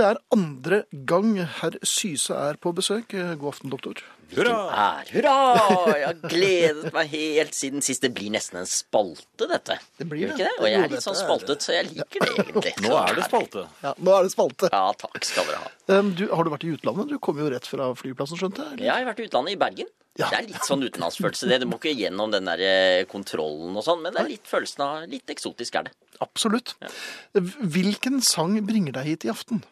det er andre gang herr Syse er på besøk. God aften, doktor. Hurra! Er, hurra! Jeg har gledet meg helt siden sist. Det blir nesten en spalte, dette. Det blir det. Det? Og jeg er litt sånn spaltet, så jeg liker det egentlig. Nå er det spalte. Ja, nå er det spalte. Ja, takk skal dere ha. Du, har du vært i utlandet? Du kom jo rett fra flyplassen, skjønte jeg? Ja, Jeg har vært i utlandet, i Bergen. Ja. Det er litt sånn utenlandsfølelse, det. Du må ikke gjennom den der eh, kontrollen og sånn, men det er litt følelsen av Litt eksotisk er det. Absolutt. Hvilken sang bringer deg hit i aften?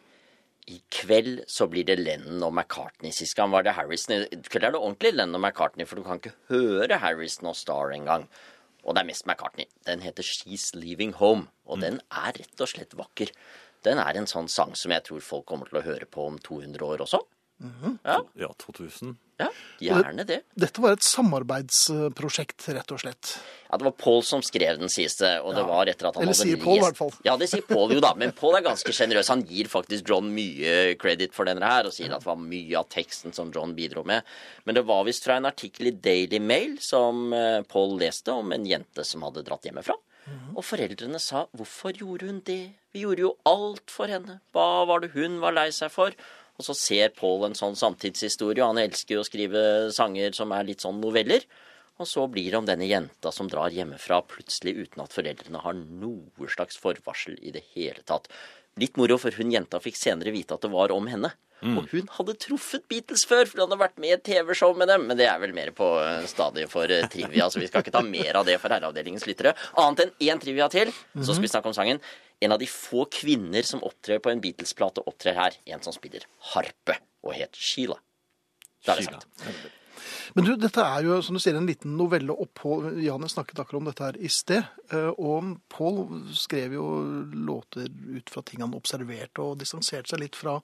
I kveld så blir det Lennon og McCartney. Sist gang var det Harrison. I kveld er det ordentlig Lennon og McCartney, for du kan ikke høre Harrison og Star engang. Og det er mest McCartney. Den heter She's Leaving Home, og den er rett og slett vakker. Den er en sånn sang som jeg tror folk kommer til å høre på om 200 år også. Ja, Ja, 2000. ja, gjerne det. Dette var et samarbeidsprosjekt, rett og slett. Ja, Det var Paul som skrev den siste, og det var etter at han Eller sier Paul, i hvert fall. Ja, det sier Paul jo da, men Paul er ganske sjenerøs. Han gir faktisk John mye credit for denne her, og sier at det var mye av teksten som John bidro med. Men det var visst fra en artikkel i Daily Mail som eh, Paul leste om en jente som hadde dratt hjemmefra. Mhm. Og foreldrene sa 'hvorfor gjorde hun det', vi gjorde jo alt for henne, hva var det hun var lei seg for? Og så ser Paul en sånn samtidshistorie, og han elsker jo å skrive sanger som er litt sånn noveller. Og så blir det om denne jenta som drar hjemmefra plutselig uten at foreldrene har noe slags forvarsel i det hele tatt. Litt moro, for hun jenta fikk senere vite at det var om henne. Og hun hadde truffet Beatles før, for hun hadde vært med i et TV-show med dem. Men det er vel mer på eh, stadiet for eh, trivia, så vi skal ikke ta mer av det for herreavdelingens lyttere. Annet enn én trivia til, så skal vi snakke om sangen. En av de få kvinner som opptrer på en Beatles-plate, opptrer her. En som spiller harpe, og het Sheila. Da er det sagt. Men du, dette er jo, som du sier, en liten novelle opphold. Janne snakket akkurat om dette her i sted. eh, Og Paul skrev jo låter ut fra ting han observerte, og distanserte seg litt fra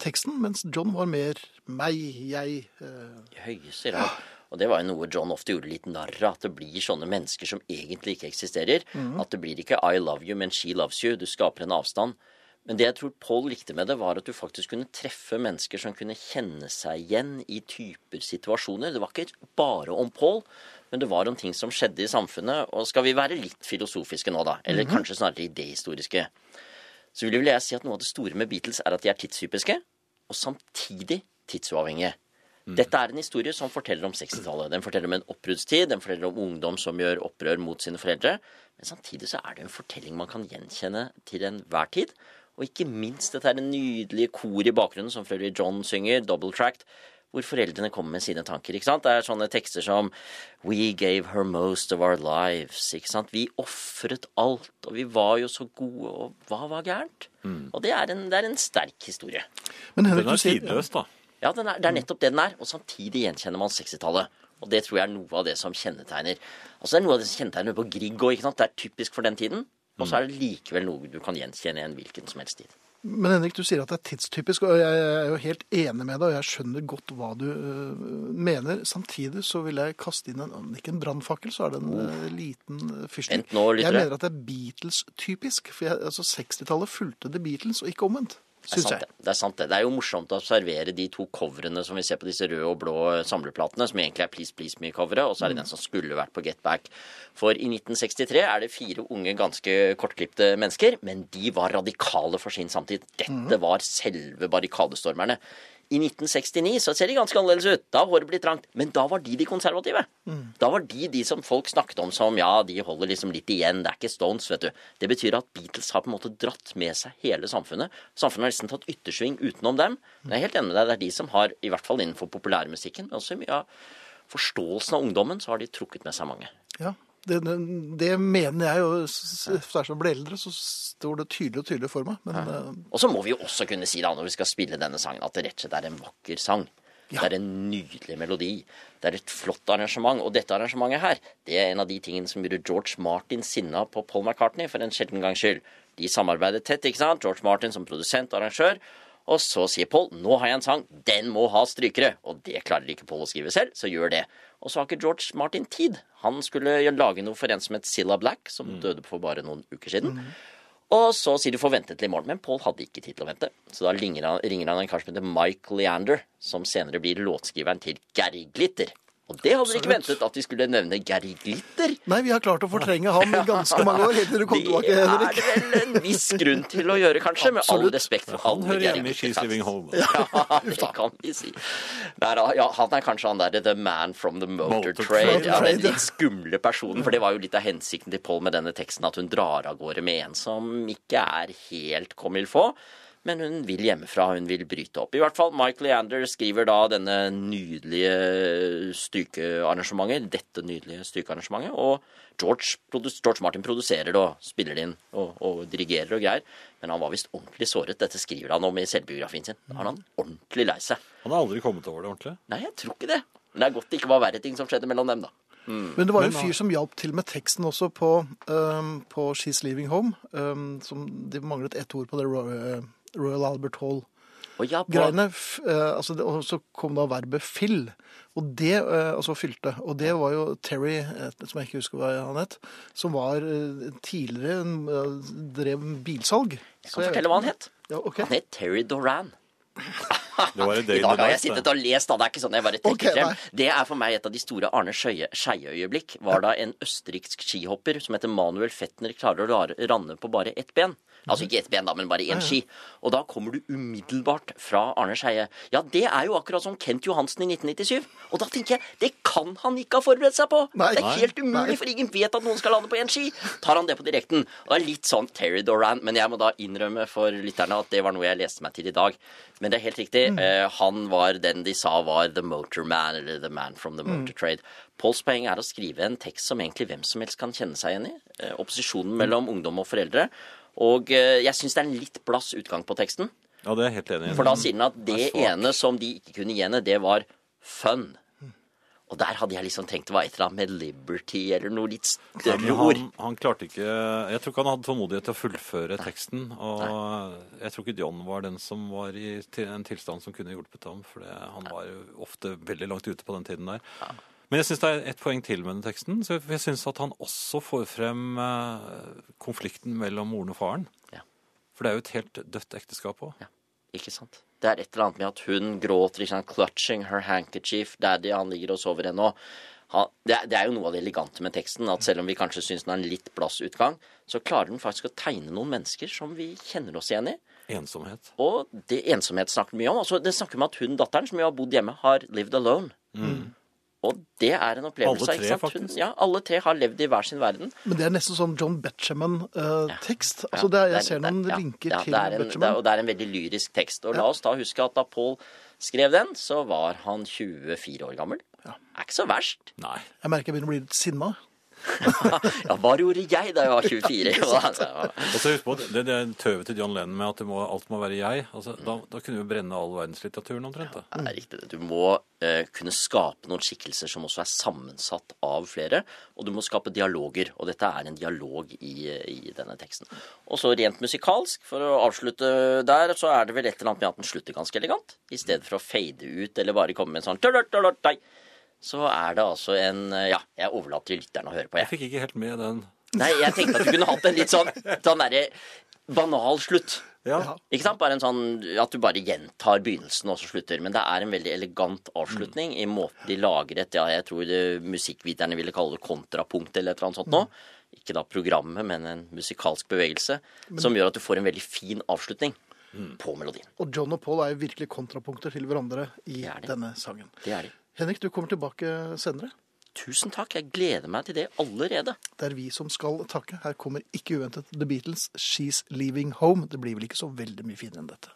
teksten, mens John var mer meg, jeg. eh, høyeste grad. Og det var jo noe John ofte gjorde litt narr av. At det blir sånne mennesker som egentlig ikke eksisterer. At det blir ikke 'I love you', men 'she loves you'. Du skaper en avstand. Men det jeg tror Paul likte med det, var at du faktisk kunne treffe mennesker som kunne kjenne seg igjen i typer situasjoner. Det var ikke bare om Paul, men det var om ting som skjedde i samfunnet. Og skal vi være litt filosofiske nå, da? Eller kanskje snarere idehistoriske, Så vil jeg si at noe av det store med Beatles er at de er tidstypiske, og samtidig tidsuavhengige. Dette er en historie som forteller om 60-tallet. Den forteller om en oppbruddstid, den forteller om ungdom som gjør opprør mot sine foreldre. Men samtidig så er det en fortelling man kan gjenkjenne til enhver tid. Og ikke minst dette er det nydelige kor i bakgrunnen, som for John synger, double tracked, hvor foreldrene kommer med sine tanker. ikke sant? Det er sånne tekster som We gave her most of our lives. ikke sant? Vi ofret alt, og vi var jo så gode, og hva var gærent? Og det er, en, det er en sterk historie. Men Henrik, Den er tidløs, da. Ja, den er, det er nettopp det den er, og samtidig gjenkjenner man 60-tallet. Og det tror jeg er noe av det som kjennetegner Altså det er noe av det som kjennetegner på Grieg òg, ikke sant. Det er typisk for den tiden. Og så er det likevel noe du kan gjenkjenne i en hvilken som helst tid. Men Henrik, du sier at det er tidstypisk, og jeg er jo helt enig med deg, og jeg skjønner godt hva du øh, mener. Samtidig så vil jeg kaste inn en, om ikke en brannfakkel, så er det en øh, liten fyrstikk. Jeg mener at det er Beatles-typisk, for jeg, altså 60-tallet fulgte The Beatles, og ikke omvendt, Det er, sant, jeg. det. det er sant det. Det er jo morsomt å observere de to coverene som vi ser på disse røde og blå samleplatene, som egentlig er Please Please Me-coveret, og så er det den som skulle vært på Get Back. For i 1963 er det fire unge, ganske kortklipte mennesker, men de var radikale for sin samtid. Dette var selve barrikadestormerne. I 1969 så ser de ganske annerledes ut. Da har håret blitt trangt. Men da var de de konservative. Da var de de som folk snakket om som ja, de holder liksom litt igjen. Det er ikke Stones, vet du. Det betyr at Beatles har på en måte dratt med seg hele samfunnet. Samfunnet har nesten tatt yttersving utenom dem. Men jeg er helt enig med deg. Det er de som har, i hvert fall innenfor populærmusikken, men også mye av forståelsen av ungdommen, så har de trukket med seg mange. Ja, det, det, mener jeg jo. Særlig som jeg ble eldre, så står det tydelig og tydelig for meg. Men ja. Og så må vi jo også kunne si da, når vi skal spille denne sangen, at det rett og slett er en vakker sang. Ja. Det er en nydelig melodi. Det er et flott arrangement. Og dette arrangementet her, det er en av de tingene som gjorde George Martin sinna på Paul McCartney for en sjelden gangs skyld. De samarbeidet tett, ikke sant? George Martin som produsent og arrangør. Og så sier Paul nå har jeg en sang, den må ha strykere. Og det klarer ikke Paul å skrive selv, så gjør det. Og så har ikke George Martin tid. Han skulle lage noe for en som het Silla Black, som døde for bare noen uker siden. Og så sier du får vente til i morgen, men Paul hadde ikke tid til å vente. Så da ringer han, ringer han en kar som heter Mike Leander, som senere blir låtskriveren til Gary Glitter. Og det hadde dere ikke ventet at vi skulle nevne Gary Glitter. Nei, vi har klart å fortrenge ham i ganske mange år, helt til du kom tilbake, Henrik. det er vel en viss grunn til å gjøre, kanskje, med all respekt for Han Han hører hjemme i She's Living Home. Ja, det kan vi si. Nei, ja, han er kanskje han der The Man from the Motor, Motor Trade. Trade, Ja, den litt skumle personen. For det var jo litt av hensikten til Paul med denne teksten, at hun drar av gårde med en som ikke er helt comme il faut. Men hun vil hjemmefra, hun vil bryte opp. I hvert fall Mike Leander skriver da denne nydelige stykearrangementet, dette nydelige stykearrangementet, og George, George Martin produserer det og spiller det inn og, og dirigerer og greier. Men han var visst ordentlig såret. Dette skriver han om i selvbiografien sin. Da er han ordentlig lei seg. Han har aldri kommet over det ordentlig. Nei, jeg tror ikke det. Men det er godt det ikke var verre ting som skjedde mellom dem, da. Men det var jo en fyr som hjalp til med teksten også på, um, på She's Leaving Home. Um, som De manglet ett ord på det Royal, Albert Og ja, Hall-greiene. f- eh, altså, og så kom da verbet 'fill'. Og det, eh, altså fylte. Og det var jo Terry, eh, som jeg ikke husker hva han het, som var eh, tidligere en, drev bilsalg. jeg kan fortelle hva han het. Ja, okay. Han het Terry Doran. Det var i dag har jeg sittet og lest, da. Det er ikke sånn jeg bare trekker okay, frem. Det er for meg et av de store Arne Skeie- Skeie-øyeblikk. Var da en østerriksk skihopper som heter Manuel Fettner klarer å ranne på bare ett ben. Altså ikke ett ben, da, men bare én ski. Og da kommer du umiddelbart fra Arne Skeie. Ja, det er jo akkurat som Kent Johansen i 1997. Og da tenker jeg, det kan han ikke ha forberedt seg på! Nei. Det er helt Nei. umulig, for ingen vet at noen skal lande på én ski. Tar han det på direkten? Og det er litt sånn Terry Doran, men jeg må da innrømme for lytterne at det var noe jeg leste meg til i dag. Men det er helt riktig. Eh, han var den de sa var the motor man, eller the man from the motor trade. Pauls poeng er å skrive en tekst som egentlig hvem som helst kan kjenne seg igjen i. Eh, opposisjonen mellom ungdom og foreldre. Og eh, jeg syns det er en litt blass utgang på teksten. Ja, det er helt enig. For da sier han at det Det ene som de ikke kunne gi henne, det var fun. Og der hadde jeg liksom tenkt det var et eller annet med liberty eller noe litt større ja, ord. han, han klarte ikke Jeg tror ikke han hadde tålmodighet til å fullføre teksten. Og jeg tror ikke John var den som var i en tilstand som kunne hjulpet ham. For det, han var jo ofte veldig langt ute på den tiden der. Men jeg syns det er et poeng til med den teksten. Så jeg syns at han også får frem eh, konflikten mellom moren og faren. Ja. For det er jo et helt dødt ekteskap òg. Ja, ikke sant? Det er et eller annet med at hun gråter, ikke sant? clutching her handkerchief, daddy, han ligger og sover ennå. Det, er, det er jo noe av det elegante med teksten, at selv om vi kanskje syns den har en litt blass utgang, så klarer den faktisk å tegne noen mennesker som vi kjenner oss igjen i. Ensomhet. Og det ensomhet snakker mye om. Altså, det snakker om at hun, datteren, som jo har bodd hjemme, har lived alone. Og det er en opplevelse. Alle tre, ikke sant? Hun, faktisk. ja, alle tre har levd i hver sin verden. Men det er nesten sånn John Betjeman-tekst. Ja, altså det er, det jeg ser noen det- linker ja, til det er en, det er, Og det er en veldig lyrisk tekst. Og la oss da huske at da Paul skrev den, så var han 24 år gammel. Ja. Er ikke så verst. Nei. Jeg merker jeg begynner å bli litt sinna. Ja, hva gjorde jeg da jeg var 24? Altså, Og så husk på det, det er tøvet til John Lennon med at det må, alt må være jeg. Altså, da, da kunne vi brenne all verdenslitteraturen omtrent. da. Det er riktig. Du må eh, kunne skape noen skikkelser som også er sammensatt av flere. Og du må skape dialoger. Og dette er en dialog i, i denne teksten. Og så rent musikalsk, for å avslutte der, så er det vel et eller annet med at den slutter ganske elegant. I stedet for å fade ut eller bare komme med en sånn så er det altså en Ja, jeg overlater til lytteren å høre på, Jeg jeg. fikk ikke helt med den. Nei, jeg tenkte at du kunne hatt en litt sånn, sånn derre banal slutt. Ja. Ikke sant? Bare en sånn at du bare gjentar begynnelsen og så slutter. Men det er en veldig elegant avslutning i måten de lager et ja, jeg tror det, musikkviterne ville kalle det kontrapunkt eller et eller annet sånt nå. Ikke da programmet, men en musikalsk bevegelse som gjør at du får en veldig fin avslutning på melodien. Og John og Paul er jo virkelig kontrapunkter til hverandre i Det er de. denne sangen. Det er de. Henrik, du kommer tilbake senere. Tusen takk. Jeg gleder meg til det allerede. Det er vi som skal takke. Her kommer ikke uventet The Beatles, She's Leaving Home. Det blir vel ikke så veldig mye finere enn dette.